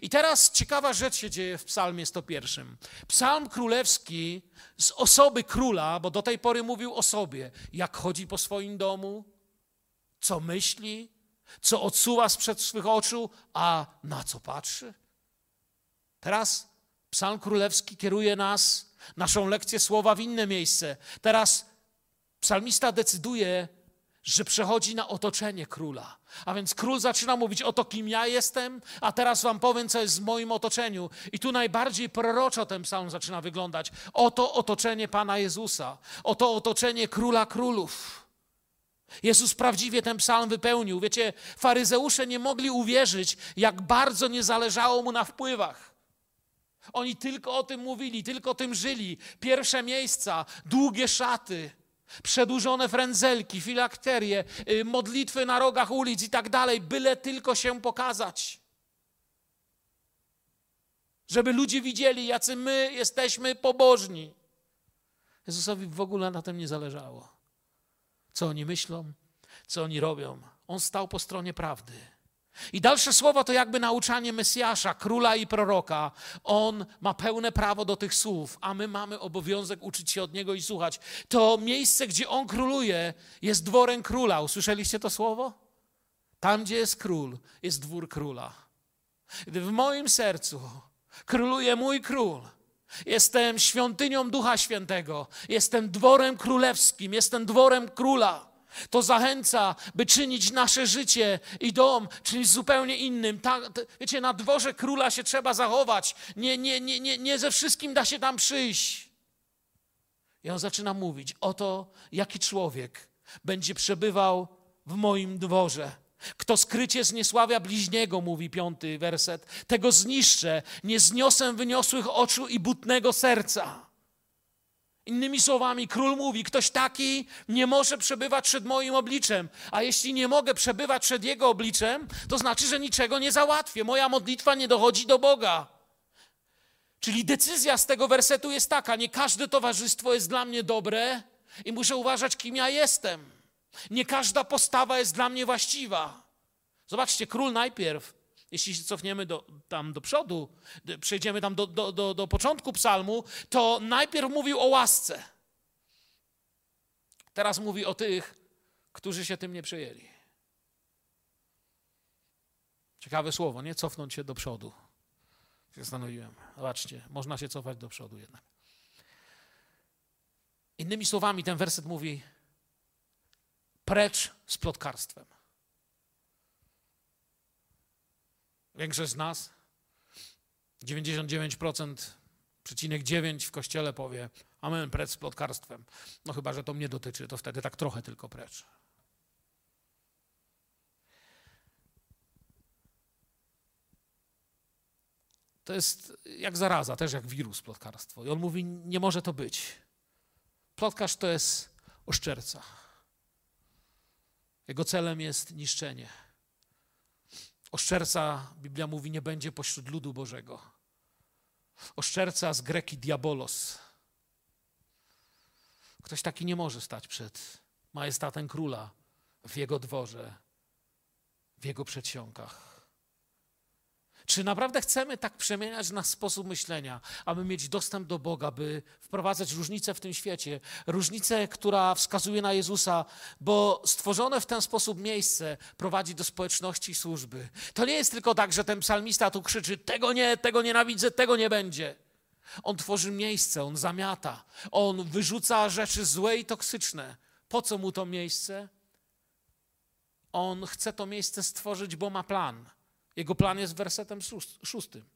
I teraz ciekawa rzecz się dzieje w Psalmie 101. Psalm królewski z osoby króla, bo do tej pory mówił o sobie, jak chodzi po swoim domu, co myśli, co odsuwa sprzed swych oczu, a na co patrzy. Teraz Psalm królewski kieruje nas, naszą lekcję słowa w inne miejsce. Teraz psalmista decyduje, że przechodzi na otoczenie króla. A więc król zaczyna mówić: Oto kim ja jestem, a teraz wam powiem, co jest w moim otoczeniu. I tu najbardziej proroczo ten psalm zaczyna wyglądać. Oto otoczenie Pana Jezusa, oto otoczenie króla królów. Jezus prawdziwie ten psalm wypełnił. Wiecie, faryzeusze nie mogli uwierzyć, jak bardzo nie zależało mu na wpływach. Oni tylko o tym mówili, tylko tym żyli. Pierwsze miejsca, długie szaty Przedłużone frędzelki, filakterie, y, modlitwy na rogach ulic i tak dalej, byle tylko się pokazać. Żeby ludzie widzieli, jacy my jesteśmy pobożni. Jezusowi w ogóle na tym nie zależało. Co oni myślą, co oni robią. On stał po stronie prawdy. I dalsze słowo to jakby nauczanie Mesjasza, króla i proroka. On ma pełne prawo do tych słów, a my mamy obowiązek uczyć się od niego i słuchać. To miejsce, gdzie on króluje, jest dworem króla. Usłyszeliście to słowo? Tam, gdzie jest król, jest dwór króla. Gdy w moim sercu króluje mój król, jestem świątynią Ducha Świętego, jestem dworem królewskim, jestem dworem króla. To zachęca, by czynić nasze życie i dom czymś zupełnie innym. Ta, wiecie, na dworze króla się trzeba zachować. Nie, nie, nie, nie, nie ze wszystkim da się tam przyjść. I on zaczyna mówić: Oto jaki człowiek będzie przebywał w moim dworze. Kto skrycie zniesławia bliźniego, mówi piąty werset, tego zniszczę, nie zniosę wyniosłych oczu i butnego serca. Innymi słowami, król mówi: Ktoś taki nie może przebywać przed moim obliczem, a jeśli nie mogę przebywać przed jego obliczem, to znaczy, że niczego nie załatwię. Moja modlitwa nie dochodzi do Boga. Czyli decyzja z tego wersetu jest taka: nie każde towarzystwo jest dla mnie dobre i muszę uważać, kim ja jestem. Nie każda postawa jest dla mnie właściwa. Zobaczcie, król najpierw, jeśli się cofniemy do, tam do przodu, przejdziemy tam do, do, do, do początku psalmu, to najpierw mówił o łasce. Teraz mówi o tych, którzy się tym nie przejęli. Ciekawe słowo, nie? Cofnąć się do przodu. Zastanowiłem. Zobaczcie, można się cofać do przodu jednak. Innymi słowami, ten werset mówi: precz z plotkarstwem. Większość z nas, 99%, przecinek 9 w kościele powie: Amen, precz z plotkarstwem. No chyba, że to mnie dotyczy, to wtedy tak trochę tylko precz. To jest jak zaraza, też jak wirus plotkarstwo. I on mówi, nie może to być. Plotkarz to jest oszczerca. Jego celem jest niszczenie. Oszczerca, Biblia mówi, nie będzie pośród ludu Bożego. Oszczerca z greki diabolos. Ktoś taki nie może stać przed majestatem króla w jego dworze, w jego przedsionkach. Czy naprawdę chcemy tak przemieniać nasz sposób myślenia, aby mieć dostęp do Boga, by wprowadzać różnicę w tym świecie, różnicę, która wskazuje na Jezusa, bo stworzone w ten sposób miejsce prowadzi do społeczności i służby. To nie jest tylko tak, że ten psalmista tu krzyczy: tego nie, tego nienawidzę, tego nie będzie. On tworzy miejsce, on zamiata, on wyrzuca rzeczy złe i toksyczne. Po co mu to miejsce? On chce to miejsce stworzyć, bo ma plan jego plan jest wersetem szóstym.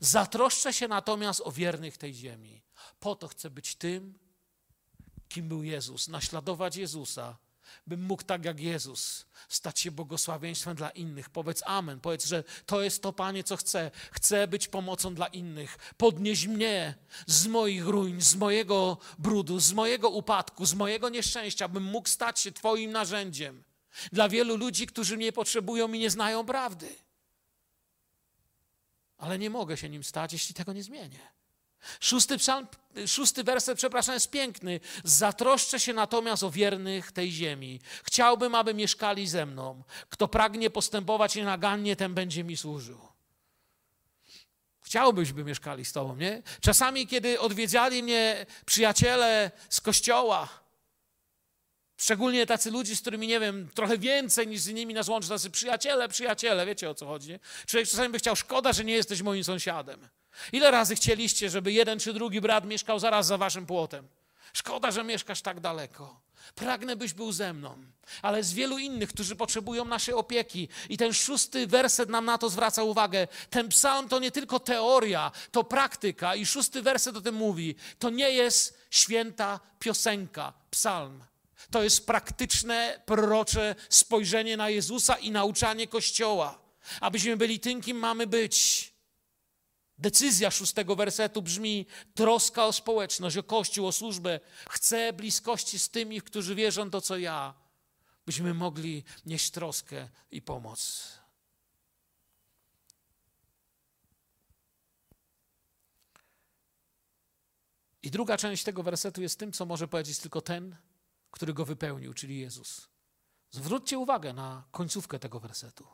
Zatroszczę się natomiast o wiernych tej ziemi. Po to chcę być tym, kim był Jezus, naśladować Jezusa, bym mógł tak jak Jezus stać się błogosławieństwem dla innych. Powiedz amen, powiedz, że to jest to, Panie, co chcę. Chcę być pomocą dla innych. Podnieś mnie z moich ruin, z mojego brudu, z mojego upadku, z mojego nieszczęścia, bym mógł stać się Twoim narzędziem dla wielu ludzi, którzy mnie potrzebują i nie znają prawdy ale nie mogę się nim stać, jeśli tego nie zmienię. Szósty, psalm, szósty werset, przepraszam, jest piękny. Zatroszczę się natomiast o wiernych tej ziemi. Chciałbym, aby mieszkali ze mną. Kto pragnie postępować nienagannie, ten będzie mi służył. Chciałbyś, by mieszkali z tobą, nie? Czasami, kiedy odwiedzali mnie przyjaciele z kościoła, Szczególnie tacy ludzie, z którymi, nie wiem, trochę więcej niż z innymi nas łączy, tacy przyjaciele, przyjaciele, wiecie o co chodzi, nie? Człowiek czasami by chciał, szkoda, że nie jesteś moim sąsiadem. Ile razy chcieliście, żeby jeden czy drugi brat mieszkał zaraz za waszym płotem? Szkoda, że mieszkasz tak daleko. Pragnę, byś był ze mną, ale z wielu innych, którzy potrzebują naszej opieki. I ten szósty werset nam na to zwraca uwagę. Ten psalm to nie tylko teoria, to praktyka. I szósty werset o tym mówi. To nie jest święta piosenka, psalm. To jest praktyczne, prorocze spojrzenie na Jezusa i nauczanie Kościoła, abyśmy byli tym, kim mamy być. Decyzja szóstego wersetu brzmi: troska o społeczność, o Kościół, o służbę. Chcę bliskości z tymi, którzy wierzą to, co ja, byśmy mogli nieść troskę i pomoc. I druga część tego wersetu jest tym, co może powiedzieć tylko ten, który go wypełnił, czyli Jezus. Zwróćcie uwagę na końcówkę tego wersetu.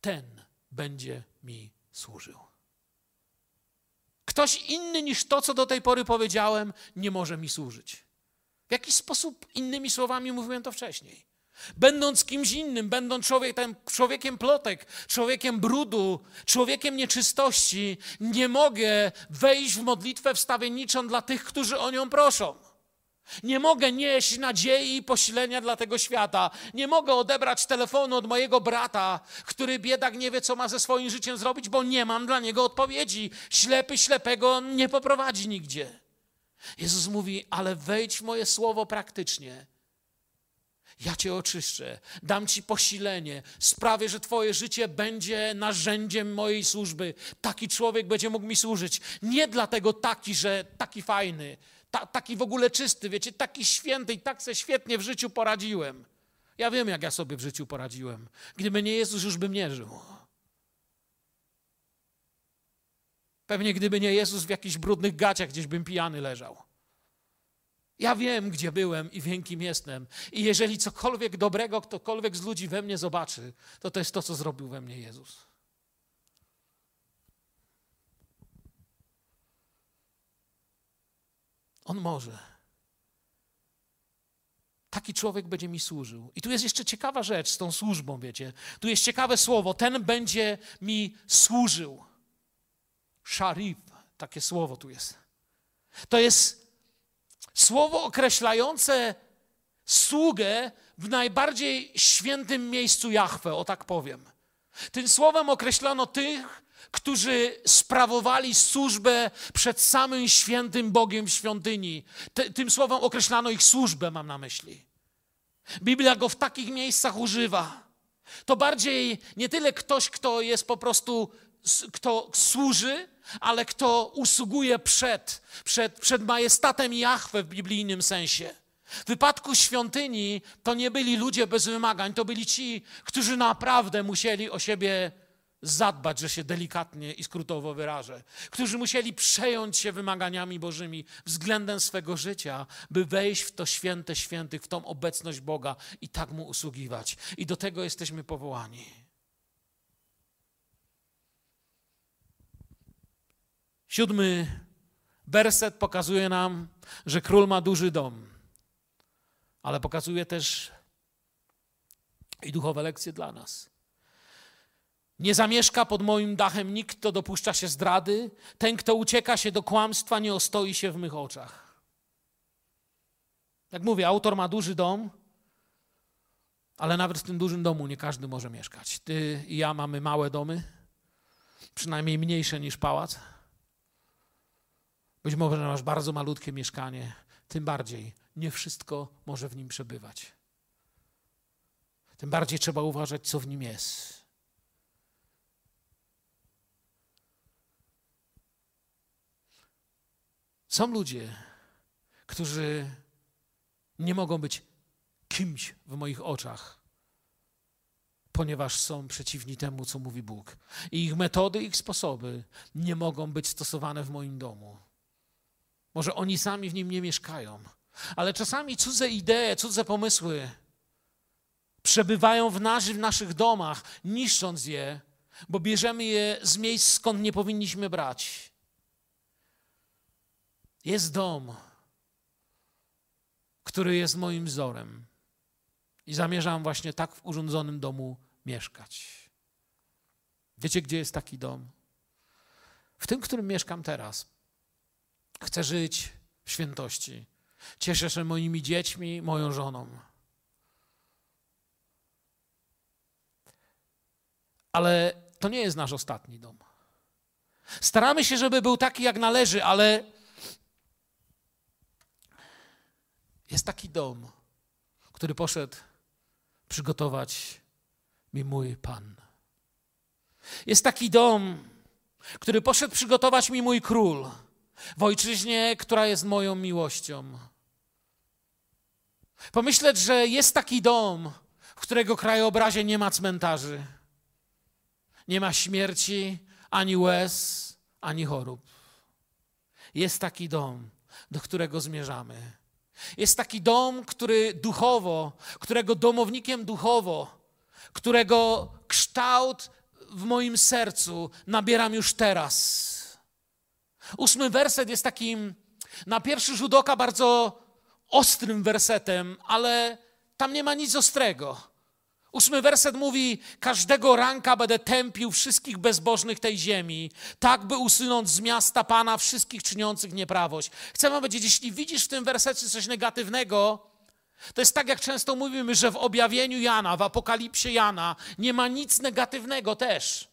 Ten będzie mi służył. Ktoś inny niż to, co do tej pory powiedziałem, nie może mi służyć. W jakiś sposób, innymi słowami, mówiłem to wcześniej. Będąc kimś innym, będąc człowiekiem, człowiekiem plotek, człowiekiem brudu, człowiekiem nieczystości, nie mogę wejść w modlitwę wstawienniczą dla tych, którzy o nią proszą. Nie mogę nieść nadziei i posilenia dla tego świata. Nie mogę odebrać telefonu od mojego brata, który biedak nie wie, co ma ze swoim życiem zrobić, bo nie mam dla niego odpowiedzi. Ślepy ślepego nie poprowadzi nigdzie. Jezus mówi, ale wejdź w moje słowo praktycznie. Ja cię oczyszczę, dam ci posilenie, sprawię, że twoje życie będzie narzędziem mojej służby. Taki człowiek będzie mógł mi służyć. Nie dlatego taki, że taki fajny, ta, taki w ogóle czysty, wiecie, taki święty i tak se świetnie w życiu poradziłem. Ja wiem, jak ja sobie w życiu poradziłem. Gdyby nie Jezus, już bym nie żył. Pewnie gdyby nie Jezus, w jakichś brudnych gaciach gdzieś bym pijany leżał. Ja wiem, gdzie byłem i wiem, kim jestem. I jeżeli cokolwiek dobrego ktokolwiek z ludzi we mnie zobaczy, to to jest to, co zrobił we mnie Jezus. On może. Taki człowiek będzie mi służył. I tu jest jeszcze ciekawa rzecz z tą służbą, wiecie. Tu jest ciekawe słowo. Ten będzie mi służył. Sharif, takie słowo tu jest. To jest Słowo określające sługę w najbardziej świętym miejscu Jahwe, o tak powiem. Tym słowem określono tych, którzy sprawowali służbę przed samym świętym Bogiem w świątyni. tym słowem określano ich służbę, mam na myśli. Biblia go w takich miejscach używa. To bardziej nie tyle ktoś, kto jest po prostu, kto służy, ale kto usługuje przed, przed, przed majestatem Jahwe w biblijnym sensie. W wypadku świątyni to nie byli ludzie bez wymagań, to byli ci, którzy naprawdę musieli o siebie zadbać, że się delikatnie i skrótowo wyrażę, którzy musieli przejąć się wymaganiami Bożymi względem swego życia, by wejść w to święte świętych, w tą obecność Boga i tak mu usługiwać. I do tego jesteśmy powołani. Siódmy werset pokazuje nam, że król ma duży dom, ale pokazuje też i duchowe lekcje dla nas. Nie zamieszka pod moim dachem nikt, kto dopuszcza się zdrady. Ten, kto ucieka się do kłamstwa, nie ostoi się w mych oczach. Jak mówię, autor ma duży dom, ale nawet w tym dużym domu nie każdy może mieszkać. Ty i ja mamy małe domy, przynajmniej mniejsze niż pałac. Być może masz bardzo malutkie mieszkanie, tym bardziej nie wszystko może w nim przebywać. Tym bardziej trzeba uważać, co w nim jest. Są ludzie, którzy nie mogą być kimś w moich oczach, ponieważ są przeciwni temu, co mówi Bóg. I ich metody, ich sposoby nie mogą być stosowane w moim domu. Może oni sami w nim nie mieszkają, ale czasami cudze idee, cudze pomysły przebywają w, nas, w naszych domach, niszcząc je, bo bierzemy je z miejsc, skąd nie powinniśmy brać. Jest dom, który jest moim wzorem. I zamierzam właśnie tak w urządzonym domu mieszkać. Wiecie, gdzie jest taki dom? W tym, którym mieszkam teraz. Chcę żyć w świętości. Cieszę się moimi dziećmi, moją żoną. Ale to nie jest nasz ostatni dom. Staramy się, żeby był taki, jak należy, ale jest taki dom, który poszedł przygotować mi mój Pan. Jest taki dom, który poszedł przygotować mi mój król w ojczyźnie, która jest moją miłością. Pomyśleć, że jest taki dom, w którego krajobrazie nie ma cmentarzy, nie ma śmierci, ani łez, ani chorób. Jest taki dom, do którego zmierzamy. Jest taki dom, który duchowo, którego domownikiem duchowo, którego kształt w moim sercu nabieram już teraz. Ósmy werset jest takim na pierwszy rzut oka bardzo ostrym wersetem, ale tam nie ma nic ostrego. Ósmy werset mówi: Każdego ranka będę tępił wszystkich bezbożnych tej ziemi, tak by usunąć z miasta Pana wszystkich czyniących nieprawość. Chcę wam powiedzieć, jeśli widzisz w tym wersecie coś negatywnego, to jest tak, jak często mówimy, że w objawieniu Jana, w apokalipsie Jana nie ma nic negatywnego też.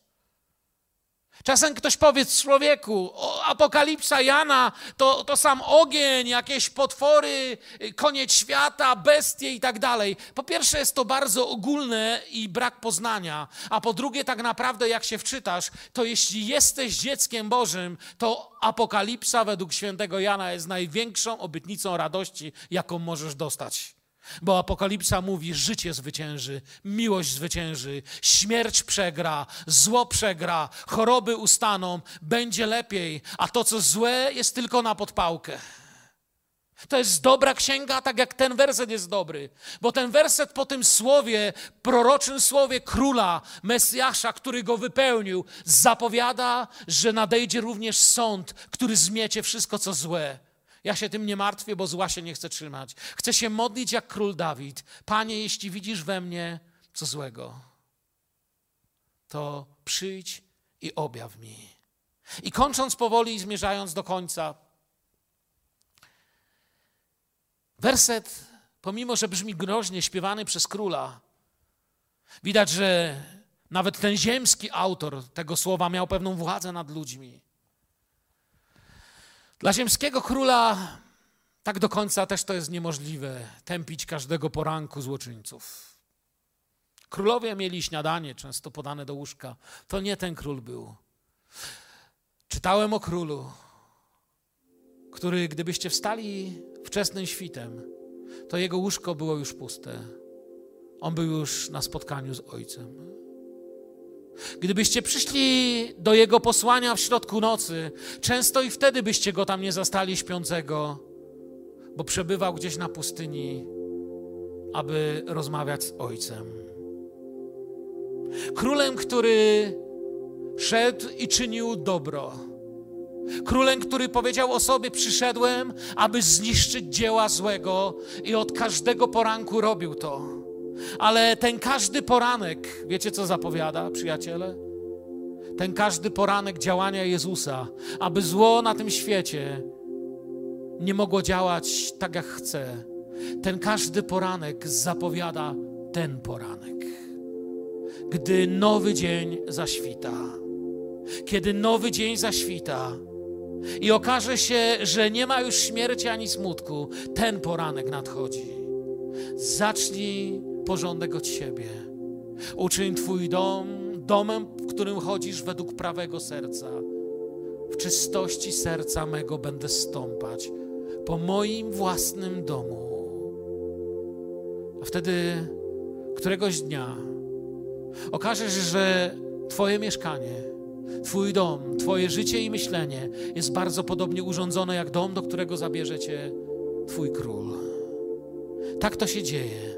Czasem ktoś powie człowieku, apokalipsa Jana to, to sam ogień, jakieś potwory, koniec świata, bestie i tak dalej. Po pierwsze jest to bardzo ogólne i brak poznania, a po drugie tak naprawdę jak się wczytasz, to jeśli jesteś dzieckiem Bożym, to apokalipsa według świętego Jana jest największą obytnicą radości, jaką możesz dostać. Bo Apokalipsa mówi: życie zwycięży, miłość zwycięży, śmierć przegra, zło przegra, choroby ustaną, będzie lepiej, a to, co złe, jest tylko na podpałkę. To jest dobra księga, tak jak ten werset jest dobry, bo ten werset po tym słowie, proroczym słowie króla, Mesjasza, który go wypełnił, zapowiada, że nadejdzie również sąd, który zmiecie wszystko, co złe. Ja się tym nie martwię, bo zła się nie chcę trzymać. Chcę się modlić jak król Dawid. Panie, jeśli widzisz we mnie co złego, to przyjdź i objaw mi. I kończąc powoli i zmierzając do końca, werset, pomimo że brzmi groźnie, śpiewany przez króla, widać, że nawet ten ziemski autor tego słowa miał pewną władzę nad ludźmi. Dla ziemskiego króla tak do końca też to jest niemożliwe tępić każdego poranku złoczyńców. Królowie mieli śniadanie, często podane do łóżka. To nie ten król był. Czytałem o królu, który, gdybyście wstali wczesnym świtem, to jego łóżko było już puste. On był już na spotkaniu z ojcem. Gdybyście przyszli do jego posłania w środku nocy, często i wtedy byście go tam nie zastali śpiącego, bo przebywał gdzieś na pustyni, aby rozmawiać z ojcem. Królem, który szedł i czynił dobro. Królem, który powiedział o sobie: Przyszedłem, aby zniszczyć dzieła złego, i od każdego poranku robił to. Ale ten każdy poranek, wiecie co zapowiada, przyjaciele? Ten każdy poranek działania Jezusa, aby zło na tym świecie nie mogło działać tak, jak chce. Ten każdy poranek zapowiada ten poranek. Gdy nowy dzień zaświta, kiedy nowy dzień zaświta i okaże się, że nie ma już śmierci ani smutku, ten poranek nadchodzi. Zacznij porządek od siebie. Uczyń Twój dom domem, w którym chodzisz według prawego serca. W czystości serca mego będę stąpać po moim własnym domu. A wtedy któregoś dnia okaże się, że Twoje mieszkanie, Twój dom, Twoje życie i myślenie jest bardzo podobnie urządzone jak dom, do którego zabierze Cię Twój król. Tak to się dzieje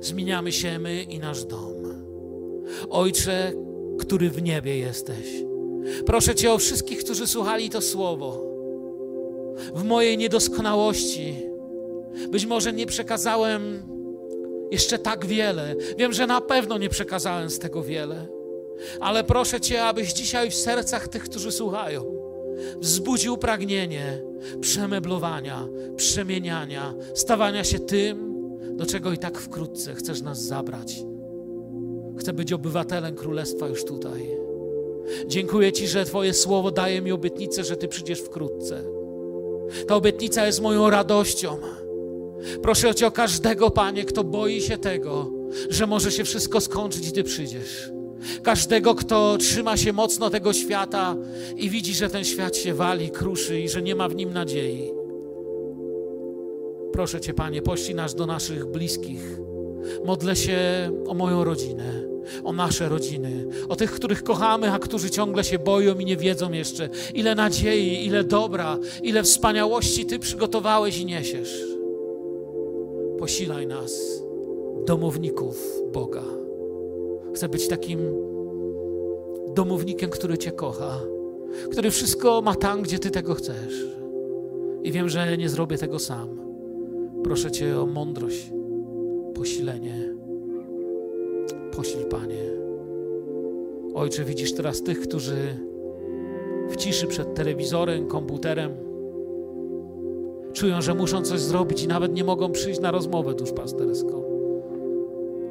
zmieniamy się my i nasz dom. Ojcze, który w niebie jesteś, proszę Cię o wszystkich, którzy słuchali to słowo. W mojej niedoskonałości być może nie przekazałem jeszcze tak wiele. Wiem, że na pewno nie przekazałem z tego wiele, ale proszę Cię, abyś dzisiaj w sercach tych, którzy słuchają, wzbudził pragnienie przemeblowania, przemieniania, stawania się tym, do czego i tak wkrótce chcesz nas zabrać. Chcę być obywatelem Królestwa już tutaj. Dziękuję Ci, że Twoje słowo daje mi obietnicę, że Ty przyjdziesz wkrótce. Ta obietnica jest moją radością. Proszę Cię o każdego, Panie, kto boi się tego, że może się wszystko skończyć i Ty przyjdziesz. Każdego, kto trzyma się mocno tego świata i widzi, że ten świat się wali, kruszy i że nie ma w nim nadziei. Proszę Cię, Panie, pościg nas do naszych bliskich. Modlę się o moją rodzinę, o nasze rodziny, o tych, których kochamy, a którzy ciągle się boją i nie wiedzą jeszcze, ile nadziei, ile dobra, ile wspaniałości Ty przygotowałeś i niesiesz. Posilaj nas, domowników Boga. Chcę być takim domownikiem, który Cię kocha, który wszystko ma tam, gdzie Ty tego chcesz. I wiem, że nie zrobię tego sam Proszę Cię o mądrość, posilenie. Posil, Panie. Ojcze, widzisz teraz tych, którzy w ciszy przed telewizorem, komputerem czują, że muszą coś zrobić i nawet nie mogą przyjść na rozmowę duszpasterską.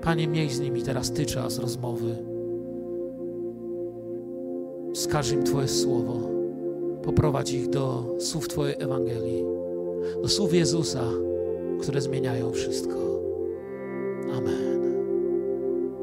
Panie, miej z nimi teraz Ty czas rozmowy. Wskaż im Twoje słowo. Poprowadź ich do słów Twojej Ewangelii, do słów Jezusa, które zmieniają wszystko. Amen.